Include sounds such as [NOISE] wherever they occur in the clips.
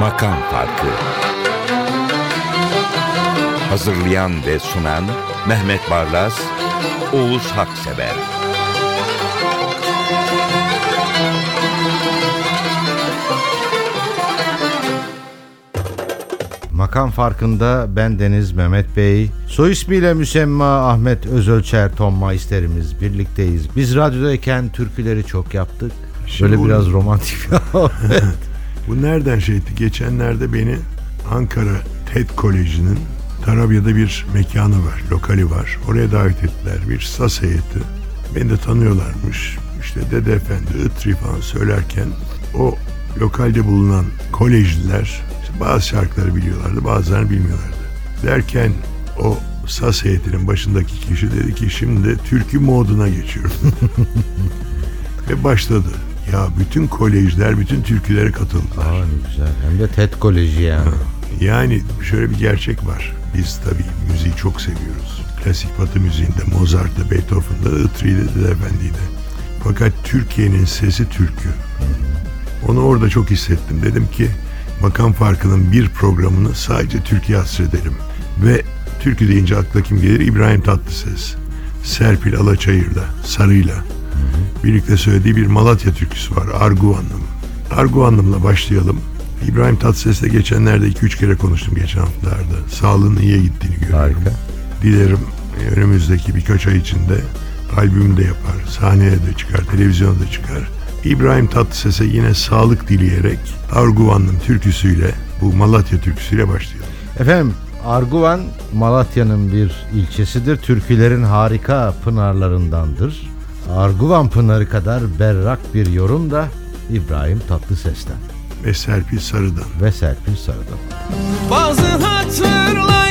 Makam Farkı Hazırlayan ve sunan Mehmet Barlas, Oğuz Haksever Makam farkında ben Deniz Mehmet Bey. Soy ismiyle müsemma Ahmet Özölçer Tom Maister'imiz birlikteyiz. Biz radyodayken türküleri çok yaptık. Şimdi Böyle bu- biraz romantik bir [LAUGHS] Bu nereden şeydi? Geçenlerde beni Ankara TED Koleji'nin Tarabya'da bir mekanı var, lokali var. Oraya davet ettiler. Bir sas heyeti. Beni de tanıyorlarmış. İşte Dede Efendi, Itri falan söylerken o lokalde bulunan kolejliler işte bazı şarkıları biliyorlardı, bazılarını bilmiyorlardı. Derken o sas heyetinin başındaki kişi dedi ki şimdi türkü moduna geçiyorum. [LAUGHS] Ve başladı. Ya bütün kolejler bütün türkülere katıldılar. Aa ne güzel. Hem de TED Koleji yani. Yani şöyle bir gerçek var. Biz tabii müziği çok seviyoruz. Klasik batı müziğinde Mozart'ta, Beethoven'da, Itri'de, Dede Efendi'de. Fakat Türkiye'nin sesi türkü. Onu orada çok hissettim. Dedim ki makam farkının bir programını sadece Türkiye hasredelim. Ve türkü deyince akla kim gelir? İbrahim Tatlıses. Serpil Alaçayır'la, Sarı'yla. Birlikte söylediği bir Malatya türküsü var. Arguvanlım. Arguvanlım'la başlayalım. İbrahim Tatlıses'le geçenlerde 2-3 kere konuştum geçen haftalarda. Sağlığının iyiye gittiğini görüyorum. Harika. Dilerim önümüzdeki birkaç ay içinde albüm de yapar, sahneye de çıkar, televizyona da çıkar. İbrahim Tatlıses'e yine sağlık dileyerek Arguvanlım türküsüyle bu Malatya türküsüyle başlayalım. Efendim Arguvan Malatya'nın bir ilçesidir. Türkülerin harika pınarlarındandır. Arguvan pınarı kadar berrak bir yorum da İbrahim Tatlıses'ten Ve Serpil Sarı'dan. ve Serpil Sarı'dan. Bazı hatırlayıp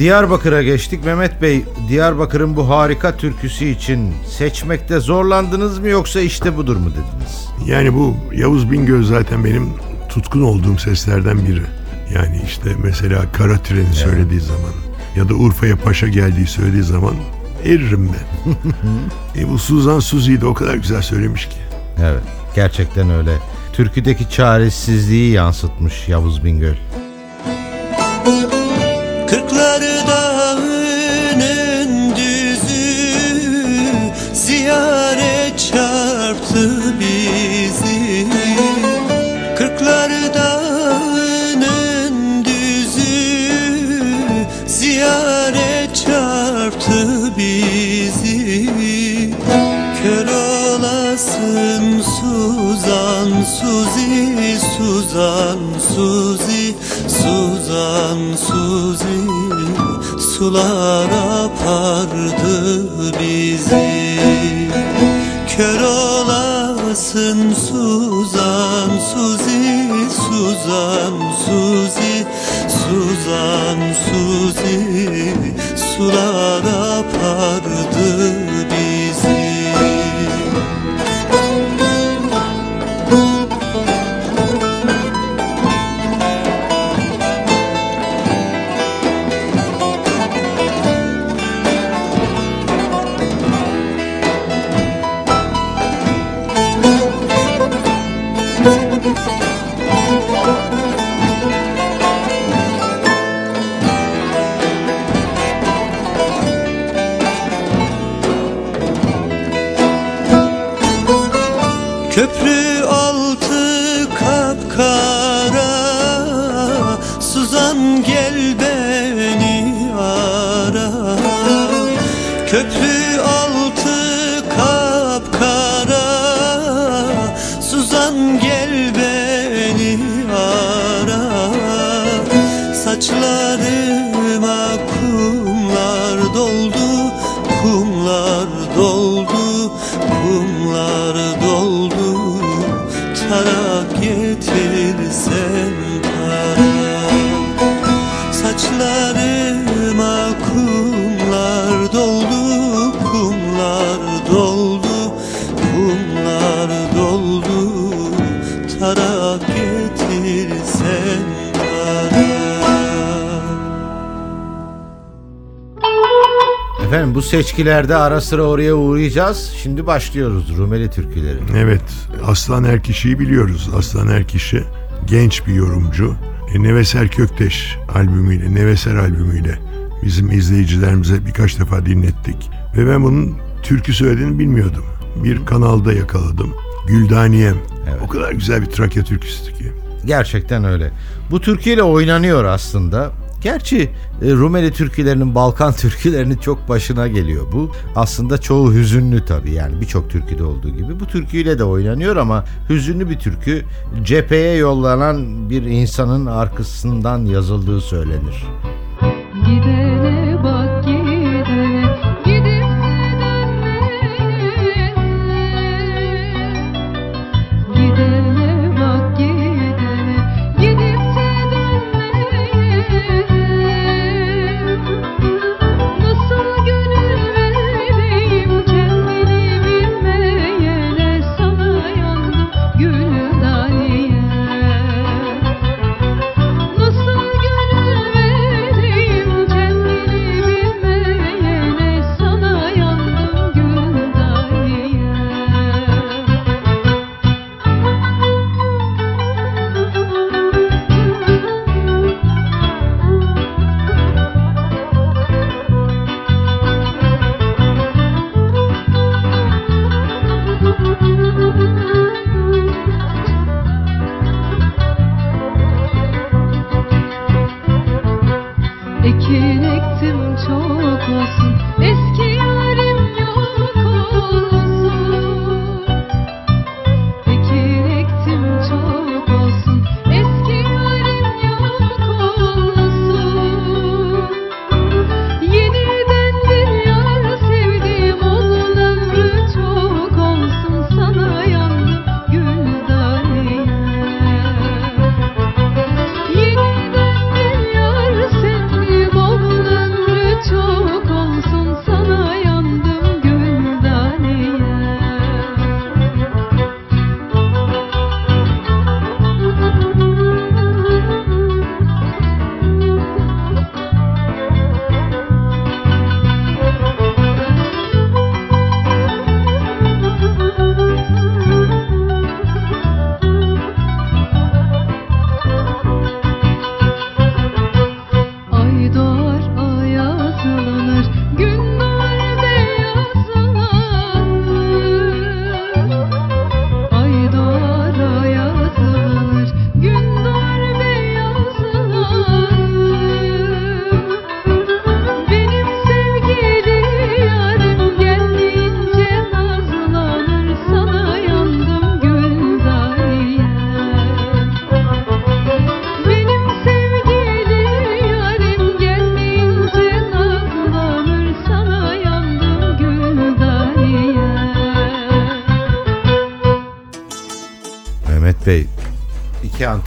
Diyarbakır'a geçtik. Mehmet Bey, Diyarbakır'ın bu harika türküsü için seçmekte zorlandınız mı yoksa işte budur mu dediniz? Yani bu Yavuz Bingöl zaten benim tutkun olduğum seslerden biri. Yani işte mesela Kara Tren'i söylediği zaman ya da Urfa'ya Paşa geldiği söylediği zaman eririm ben. [LAUGHS] e bu Suzan Suzi'yi de o kadar güzel söylemiş ki. Evet, gerçekten öyle. Türküdeki çaresizliği yansıtmış Yavuz Bingöl. Kırkları Suzan Suzi Suzan Suzi Sular apardı bizi. Kör olasın Suzan Suzi Suzan Suzi Suzan Suzi Sular apardı bu seçkilerde ara sıra oraya uğrayacağız. Şimdi başlıyoruz Rumeli türküleri. Evet, Aslan Erkişi'yi biliyoruz. Aslan Erkişi genç bir yorumcu. E, Neveser Kökteş albümüyle, Neveser albümüyle bizim izleyicilerimize birkaç defa dinlettik. Ve ben bunun türkü söylediğini bilmiyordum. Bir kanalda yakaladım. Güldaniyem. Evet. O kadar güzel bir Trakya türküsü ki. Gerçekten öyle. Bu türküyle oynanıyor aslında. Gerçi e, Rumeli türkülerinin Balkan [LAUGHS] türkülerinin çok başına geliyor bu. Aslında çoğu hüzünlü tabii yani birçok türküde olduğu gibi. Bu türküyle de oynanıyor ama hüzünlü bir türkü cepheye yollanan bir insanın arkasından yazıldığı söylenir. Gidene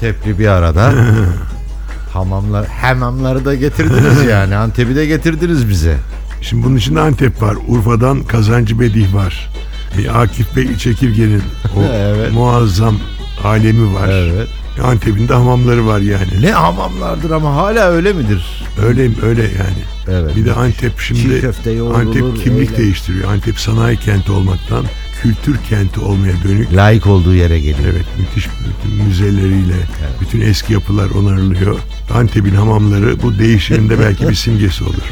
Antepli bir arada [LAUGHS] hamamlar hamamları da getirdiniz [LAUGHS] yani Antep'i de getirdiniz bize. Şimdi bunun içinde Antep var. Urfa'dan Kazancı Bedih var. Bir Akif Bey Çekirge'nin o [LAUGHS] Evet. muazzam alemi var. Evet. Antep'in de hamamları var yani. Ne hamamlardır ama hala öyle midir? Öyle öyle yani. Evet. Bir de Antep Çiğ şimdi köfte yoğrulur, Antep kimlik öyle. değiştiriyor. Antep sanayi kenti olmaktan kültür kenti olmaya dönük. Layık olduğu yere geliyor. Evet müthiş müzeleriyle bütün eski yapılar onarılıyor. Antep'in hamamları bu değişiminde belki bir simgesi olur. [LAUGHS]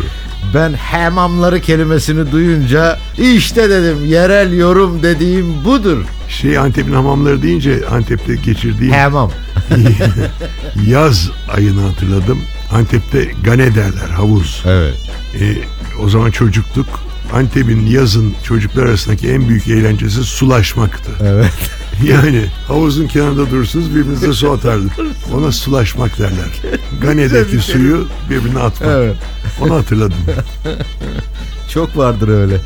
Ben hamamları kelimesini duyunca işte dedim yerel yorum dediğim budur. Şey Antep'in hamamları deyince Antep'te geçirdiğim Hamam. [LAUGHS] yaz ayını hatırladım. Antep'te gane derler havuz. Evet. E, o zaman çocukluk Antep'in yazın çocuklar arasındaki en büyük eğlencesi sulaşmaktı. Evet. [LAUGHS] Yani havuzun kenarında durursunuz birbirinize su atardık. Ona sulaşmak derler. Gane'deki suyu birbirine atmak. Evet. Onu hatırladım. Çok vardır öyle.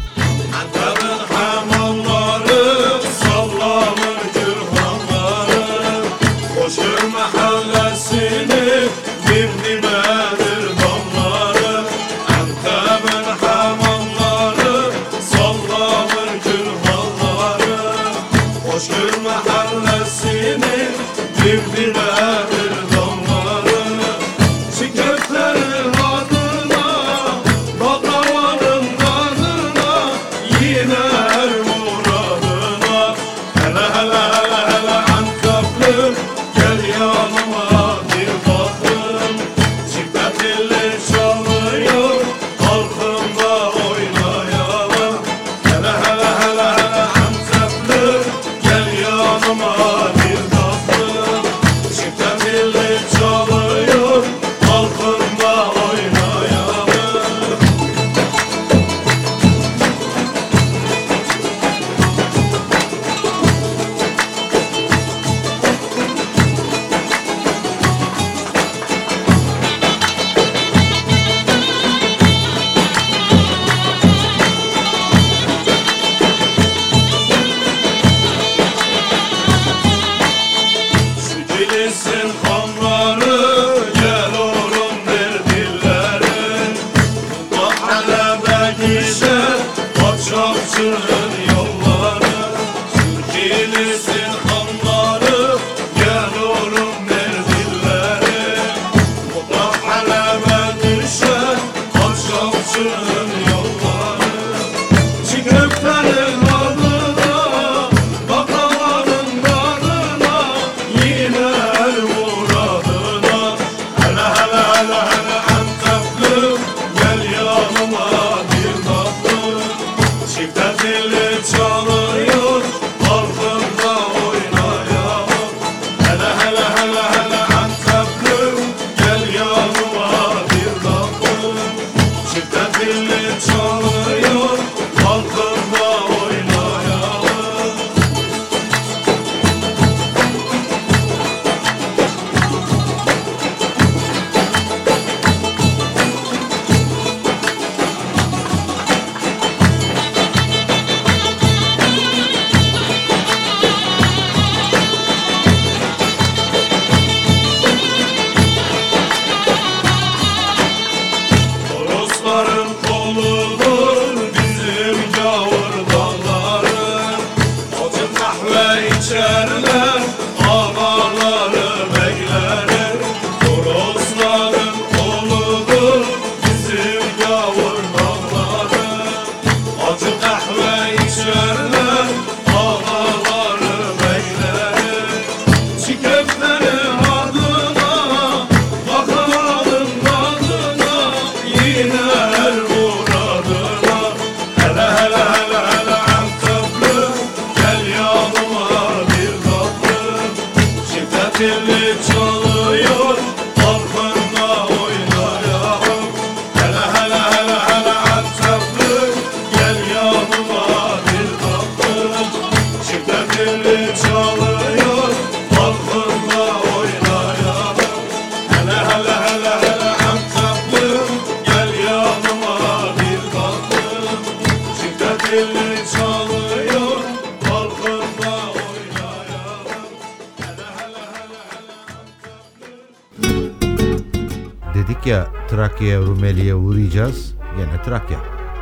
Trakya'ya, Rumeli'ye uğrayacağız. Gene Trakya.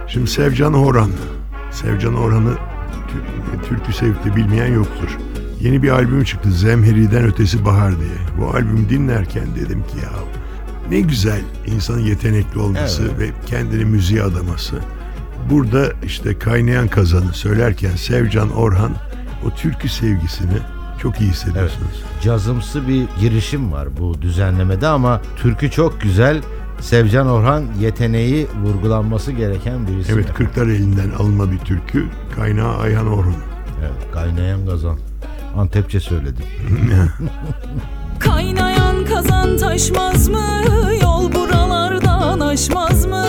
Şimdi Sevcan Orhan. Sevcan Orhan'ı tü- türkü sevip de bilmeyen yoktur. Yeni bir albüm çıktı Zemheri'den Ötesi Bahar diye. Bu albümü dinlerken dedim ki ya ne güzel insanın yetenekli olması ve kendini müziğe adaması. Burada işte kaynayan kazanı söylerken Sevcan Orhan o türkü sevgisini çok iyi hissediyorsunuz. Cazımsı bir girişim var bu düzenlemede ama türkü çok güzel. Sevcan Orhan yeteneği vurgulanması gereken bir isim. Evet Kırklar elinden alınma bir türkü. Kaynağı Ayhan Orhun. Evet, kaynayan kazan. Antepçe söyledim. [LAUGHS] Kaynayan kazan taşmaz mı? Yol buralardan aşmaz mı?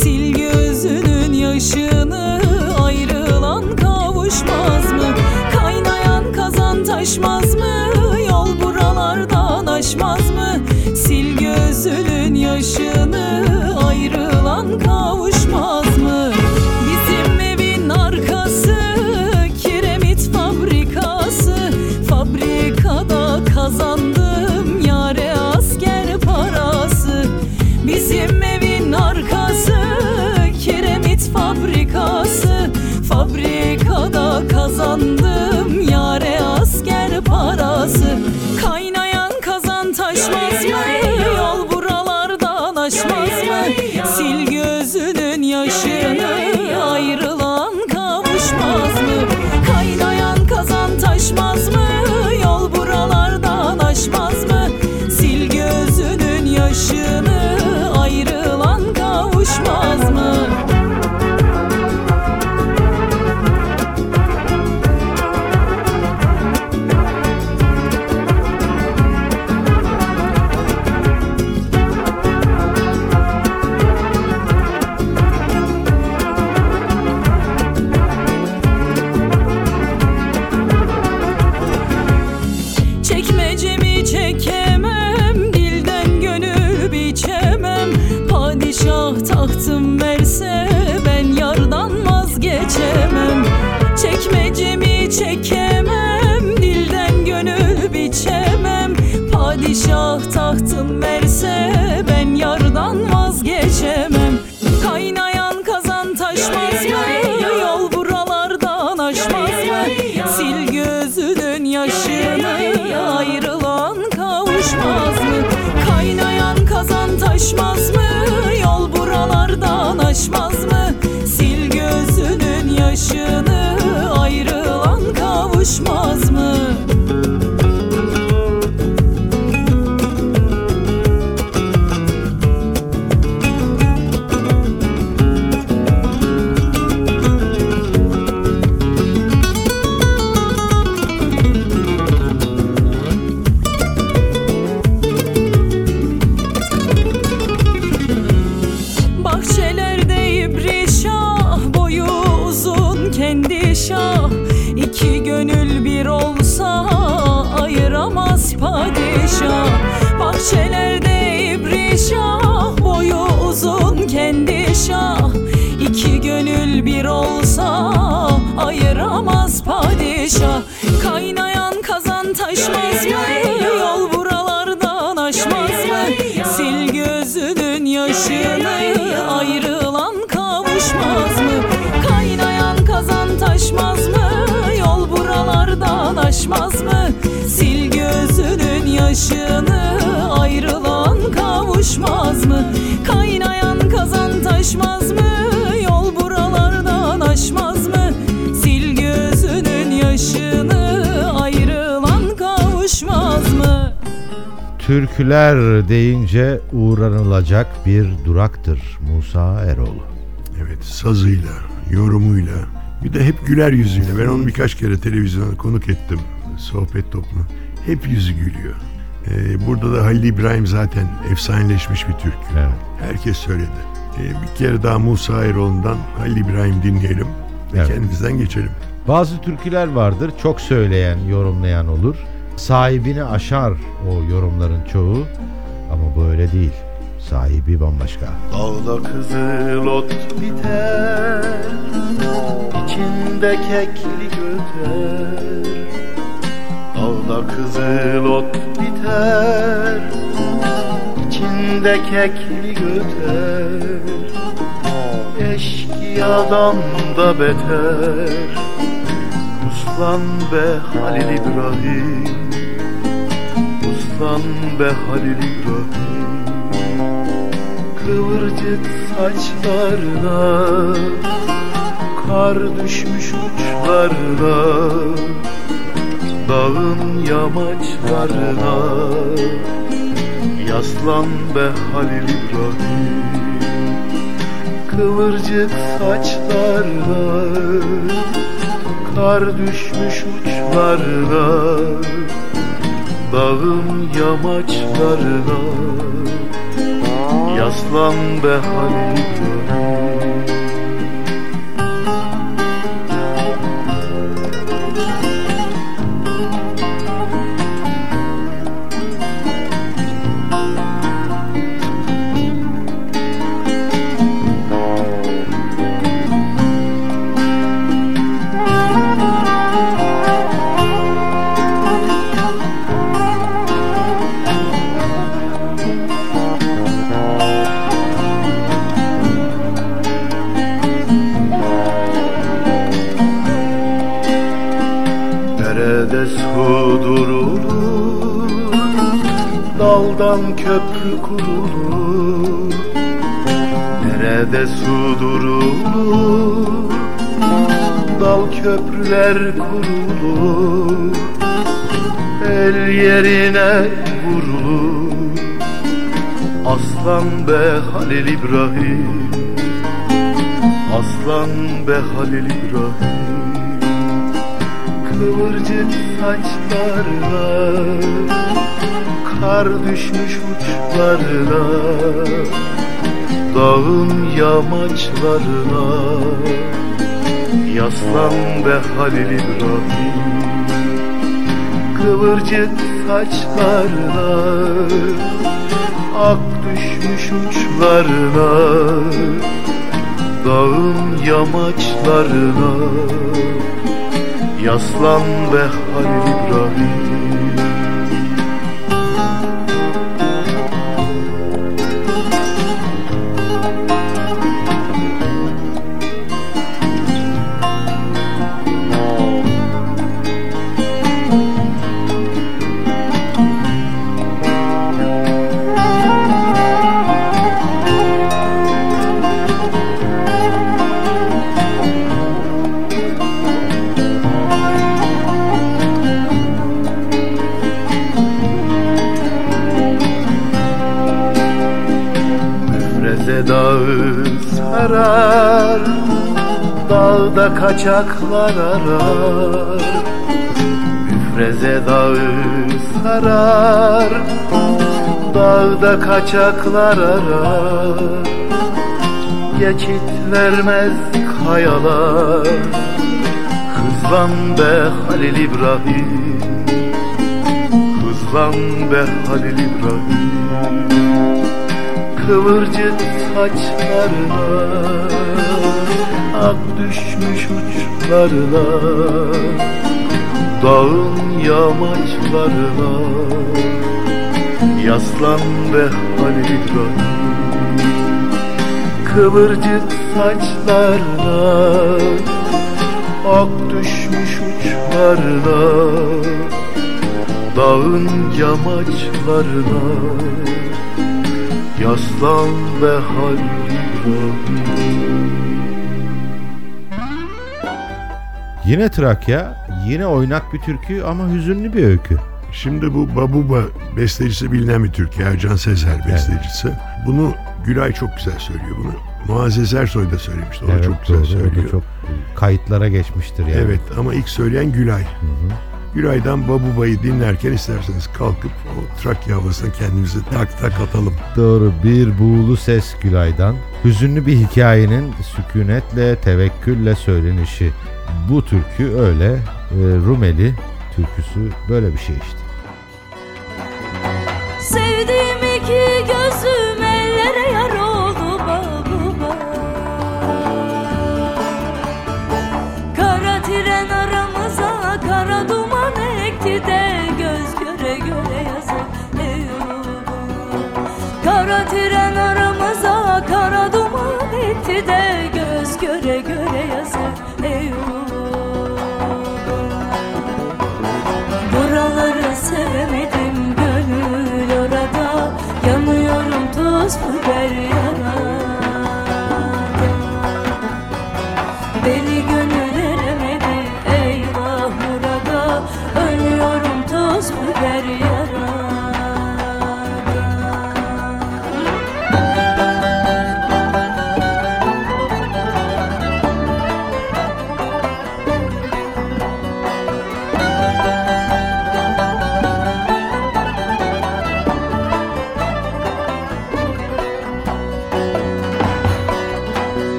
Sil gözünün yaşını ayrılan kavuşmaz mı? Kaynayan kazan taşmaz mı? Yaşını ayrılan kavuşmaz mı? Bizim evin arkası kiremit fabrikası. Fabrikada kazandım yare asker parası. Bizim evin arkası kiremit fabrikası. Fabrikada kazandım yare asker parası to make aşmaz mı? Sil gözünün yaşını ayrılan kavuşmaz mı? Kaynayan kazan taşmaz mı? Yol buralardan aşmaz mı? Sil gözünün yaşını ayrılan kavuşmaz mı? Türküler deyince uğranılacak bir duraktır Musa Eroğlu. Evet sazıyla, yorumuyla bir de hep güler yüzüyle. Ben onu birkaç kere televizyona konuk ettim. Sohbet topluluğu. Hep yüzü gülüyor. Ee, burada da Halil İbrahim zaten efsaneleşmiş bir Türk. Evet. Herkes söyledi. Ee, bir kere daha Musa Eroğlu'ndan Halil İbrahim dinleyelim ve Evet. kendimizden geçelim. Bazı türküler vardır çok söyleyen, yorumlayan olur. Sahibini aşar o yorumların çoğu ama böyle değil. Sahibi bambaşka. Dağda kızıl ot biter içinde keklik öter Dağda kızıl ot biter içinde kekli göter. Eşkıyadan da beter Uslan be Halil İbrahim. Uslan be Halil İbrahim. Kıvırcık saçlarına Kar düşmüş uçlarına Dağın yamaçlarına. Yaslan be Halil İbrahim Kıvırcık saçlarına. Kar düşmüş uçlarına Dağın yamaçlarına. Yaslan be Halil Daldan köprü kurulur. Derede su durulur? Dal köprüler kurulur. El yerine vurulur. Aslan be Halil İbrahim. Aslan be Halil İbrahim. Kıvırcık saçlarına Kar düşmüş uçlarına Dağın yamaçlarına. Yaslan be Halil İbrahim Kıvırcık saçlarına. Ak düşmüş uçlarına Dağın yamaçlarına. Yaslan be Halil İbrahim Dağda kaçaklar arar. Müfreze dağı sarar. Dağda kaçaklar arar. Geçit vermez kayalar. Hızlan be Halil İbrahim. Hızlan be Halil İbrahim. Kıvırcık saçlarına Ak düşmüş uçlarına Dağın yamaçlarına Yaslan be Halil Kıvırcık saçlarına Ak düşmüş uçlarına Dağın yamaçlarına Yaslan be Halil İbrahim Yine Trakya, yine oynak bir türkü ama hüzünlü bir öykü. Şimdi bu Babuba bestecisi bilinen bir Türk. Ercan Sezer bestecisi. Bunu Gülay çok güzel söylüyor bunu. Muazzez Ersoy da söylemişti. O da çok güzel doğru, söylüyor. O çok kayıtlara geçmiştir yani. Evet ama ilk söyleyen Gülay. Gülay'dan Babuba'yı dinlerken isterseniz kalkıp o Trakya havasına kendimizi tak tak atalım. Doğru bir buğulu ses Gülay'dan. Hüzünlü bir hikayenin sükunetle, tevekkülle söylenişi. Bu türkü öyle. e, Rumeli türküsü böyle bir şey işte. Sevdiğim iki gözüm ellere yar oldu babuma Kara tren aramıza kara duman ekti de Göz göre göre yazık Kara tren aramıza kara duman etti de Yanıyorum toz biber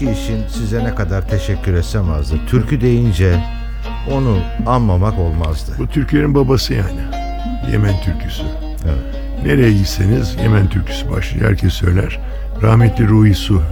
seçki için size ne kadar teşekkür etsem azdır. Türkü deyince onu anmamak olmazdı. Bu Türkiye'nin babası yani. Yemen türküsü. Evet. Nereye gitseniz Yemen türküsü başlıyor. Herkes söyler. Rahmetli Ruhi Su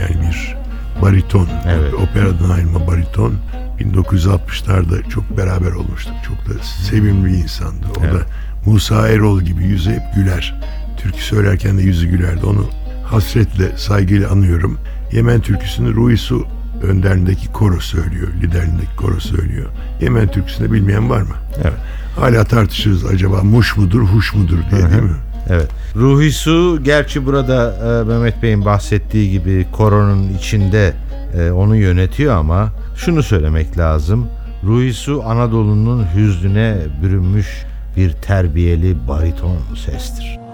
yani bir bariton. Evet. Operadan ayrılma bariton. 1960'larda çok beraber olmuştuk. Çok da sevimli bir insandı. O Evet. da Musa Erol gibi yüzü hep güler. Türkü söylerken de yüzü gülerdi. Onu hasretle, saygıyla anıyorum. Yemen türküsünü Ruhi Su önderliğindeki koro söylüyor. Liderliğindeki koro söylüyor. Yemen türküsünü bilmeyen var mı? Evet. Hala tartışırız acaba muş mudur, huş mudur diye değil mi? Evet. Ruhi Su gerçi burada e, Mehmet Bey'in bahsettiği gibi koronun içinde e, onu yönetiyor ama şunu söylemek lazım. Ruhi Su Anadolu'nun hüznüne bürünmüş bir terbiyeli bariton sestir.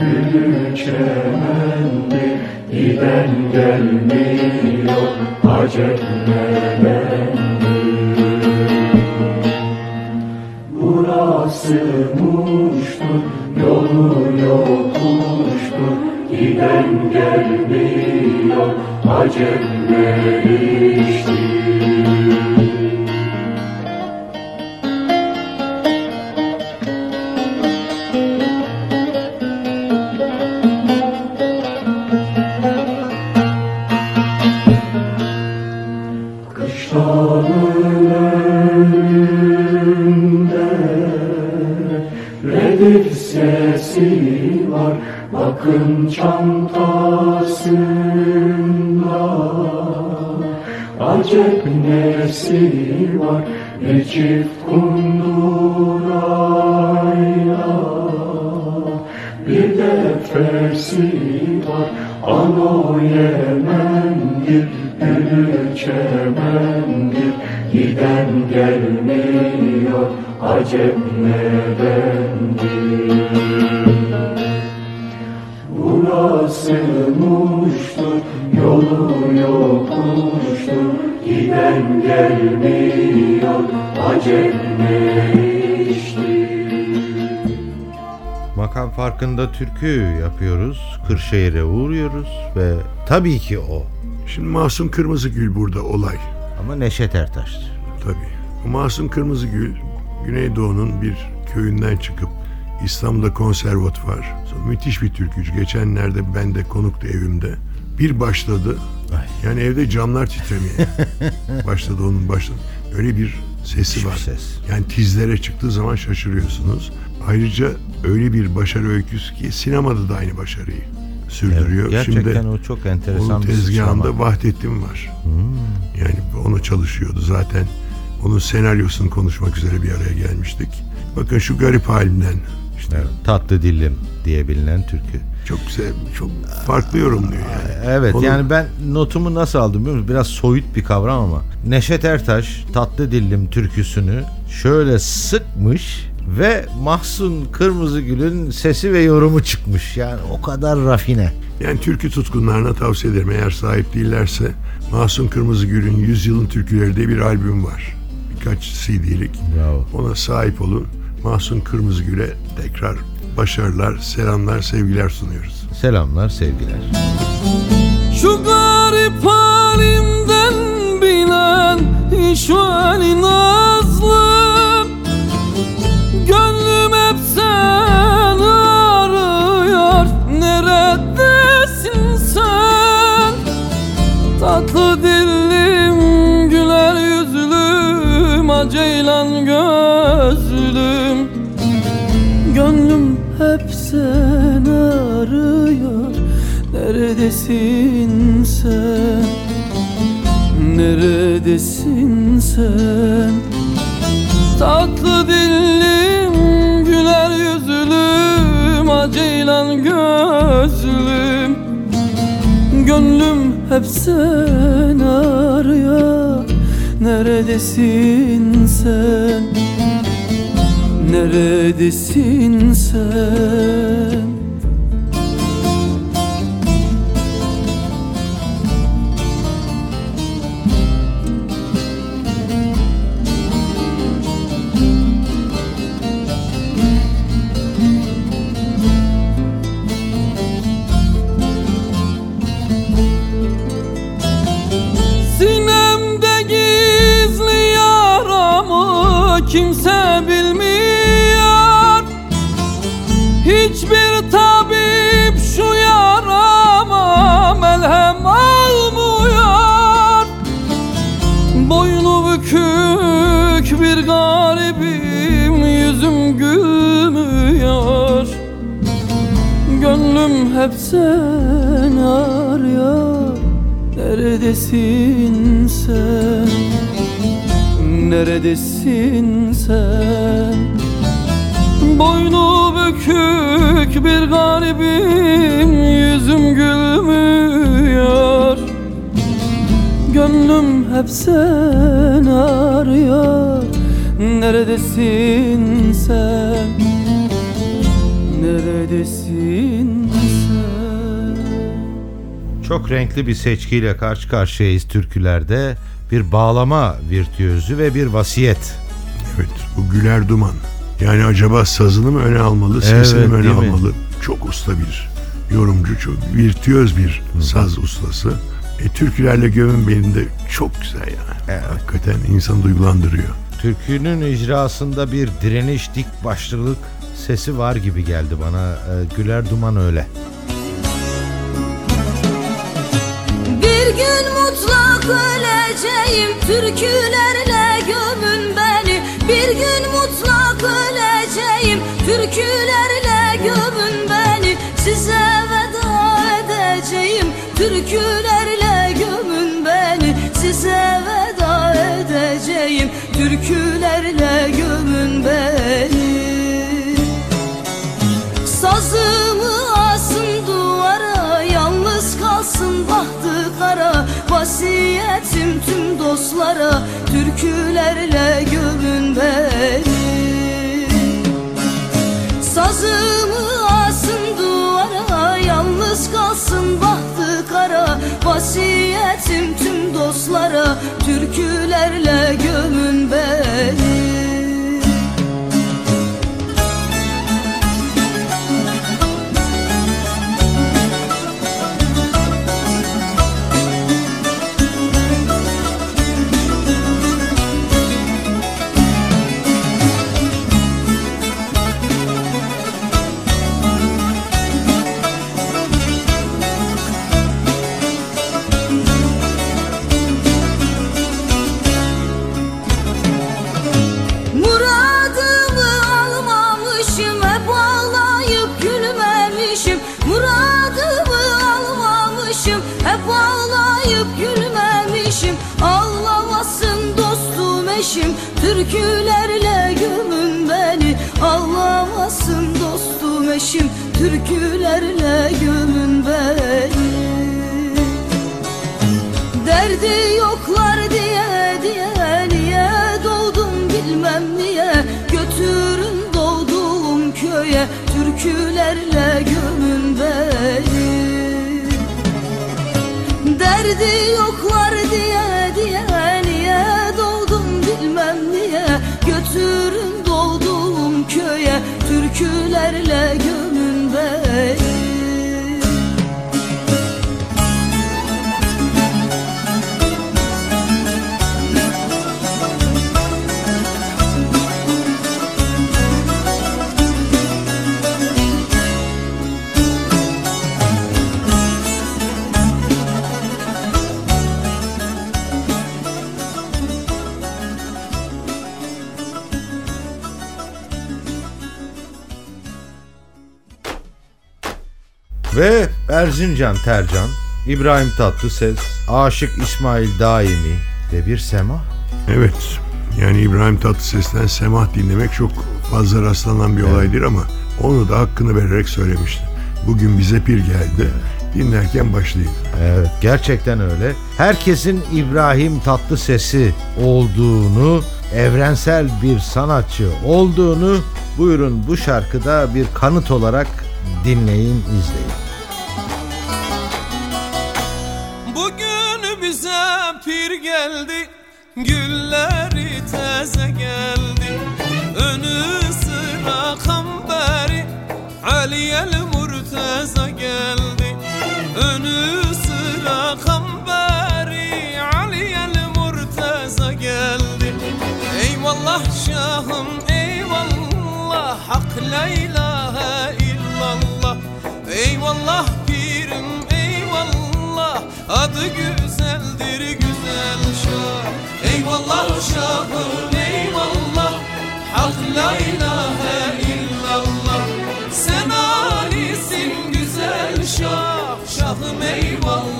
gülü çemendi Giden gelmiyor acep nelendi Burası muştu yolu yokuştu Giden gelmiyor acep Makam farkında türkü yapıyoruz. Kırşehir'e uğruyoruz ve tabii ki o. Şimdi Masum Kırmızıgül burada olay. Ama Neşet Ertaş'tır. Tabii. Bu Masum Kırmızıgül Güneydoğu'nun bir köyünden çıkıp İstanbul'da konservatuvar. Sonra müthiş bir türkücü. Geçenlerde ben de konuktu evimde. Bir başladı. Ay. Yani evde camlar titremeye. [LAUGHS] başladı onun başladı. Öyle bir sesi Hiçbir var. ses. Yani tizlere çıktığı zaman şaşırıyorsunuz. Ayrıca öyle bir başarı öyküsü ki sinemada da aynı başarıyı sürdürüyor. Gerçekten Şimdi o çok enteresan onun bir tezgahında sıçrama. Vahdettin var. Yani onu çalışıyordu zaten. Onun senaryosunu konuşmak üzere bir araya gelmiştik. Bakın şu garip halimden işte Evet, tatlı dillim diye bilinen türkü. Çok güzel, çok farklı yorumluyor yani. Evet Onu- yani ben notumu nasıl aldım biliyor musun? Biraz soyut bir kavram ama. Neşet Ertaş tatlı dillim türküsünü şöyle sıkmış ve Mahsun Kırmızıgül'ün sesi ve yorumu çıkmış. Yani o kadar rafine. Yani türkü tutkunlarına tavsiye ederim. Eğer sahip değillerse Masum Kırmızıgül'ün Yüzyılın Türküleri diye bir albüm var. Birkaç CD'lik. Bravo. Ona sahip olun. Mahsun Kırmızıgül'e tekrar başarılar, selamlar, sevgiler sunuyoruz. Selamlar, sevgiler. Şu garip halimden bilen işvali nazlım Sen Tatlı dillim Güler yüzlüm Aceylan gözlüm. Gönlüm hep seni arıyor Neredesin sen? Neredesin sen hep seni arıyor Neredesin sen? Neredesin sen? Boynu bükük bir garibim Yüzüm gülmüyor Gönlüm hep seni arıyor Neredesin sen? Çok renkli bir seçkiyle karşı karşıyayız türkülerde. Bir bağlama virtüözü ve bir vasiyet. Evet, bu Güler Duman. Yani acaba sazını mı öne almalı, sesini Evet, mi öne değil mi? almalı? Çok usta bir yorumcu, çok virtüöz bir saz ustası. E, türkülerle gömün beni de çok güzel yani. Hakikaten insanı duygulandırıyor. Türkünün icrasında bir direniş, dik başlılık sesi var gibi geldi bana. Ee, Güler Duman öyle. Bir gün mutlak öleceğim. Türkülerle gömün beni. Bir gün mutlak öleceğim. Türkülerle gömün beni. Size veda bahtı kara Vasiyetim tüm dostlara Türkülerle gömün beni. Sazımı asın duvara Yalnız kalsın bahtı kara Vasiyetim tüm dostlara Türkülerle gömün beni almamışım Hep ağlayıp gülmemişim. Ağlamasın dostum eşim Türkülerle gömün beni. Ağlamasın dostum eşim Türkülerle gömün beni. Derdi yoklar diye diye niye doğdum bilmem niye. Götürün doğduğum köye türkülerle gömün Derdi yoklar diye diye niye doğdum bilmem niye? Götürün doğduğum köye türkülerle gömün Ve Erzincan Tercan, İbrahim Tatlıses, Aşık İsmail Daimi ve bir sema. Evet. Yani İbrahim Tatlıses'ten semah dinlemek çok fazla rastlanan bir olaydır ama onu da hakkını vererek söylemişti. Bugün bize pir geldi. Dinlerken başlayın. Evet gerçekten öyle. Herkesin İbrahim Tatlıses'i olduğunu, evrensel bir sanatçı olduğunu buyurun bu şarkıda bir kanıt olarak dinleyin, izleyin. Geldi Gülleri teze geldi. Önü sıra kamberi Aliyel Murteza geldi. Önü sıra kamberi Aliyel Murteza geldi. Eyvallah şahım eyvallah Hak la ilahe illallah. Eyvallah pirim eyvallah Adı güzeldir güzel şah Eyvallah şahım eyvallah. Hak la ilahe illallah. Sen alisin güzel şah Şahım eyvallah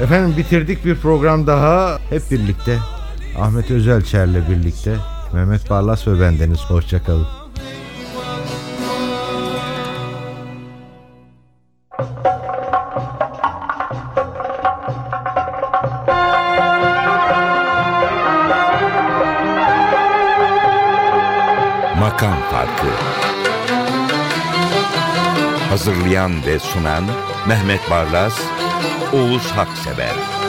Efendim bitirdik bir program daha. Hep birlikte Ahmet Özelçer'le birlikte Mehmet Barlas ve bendeniz. Hoşçakalın. Makam Farkı Hazırlayan ve sunan Mehmet Barlas, Oğuz Haksever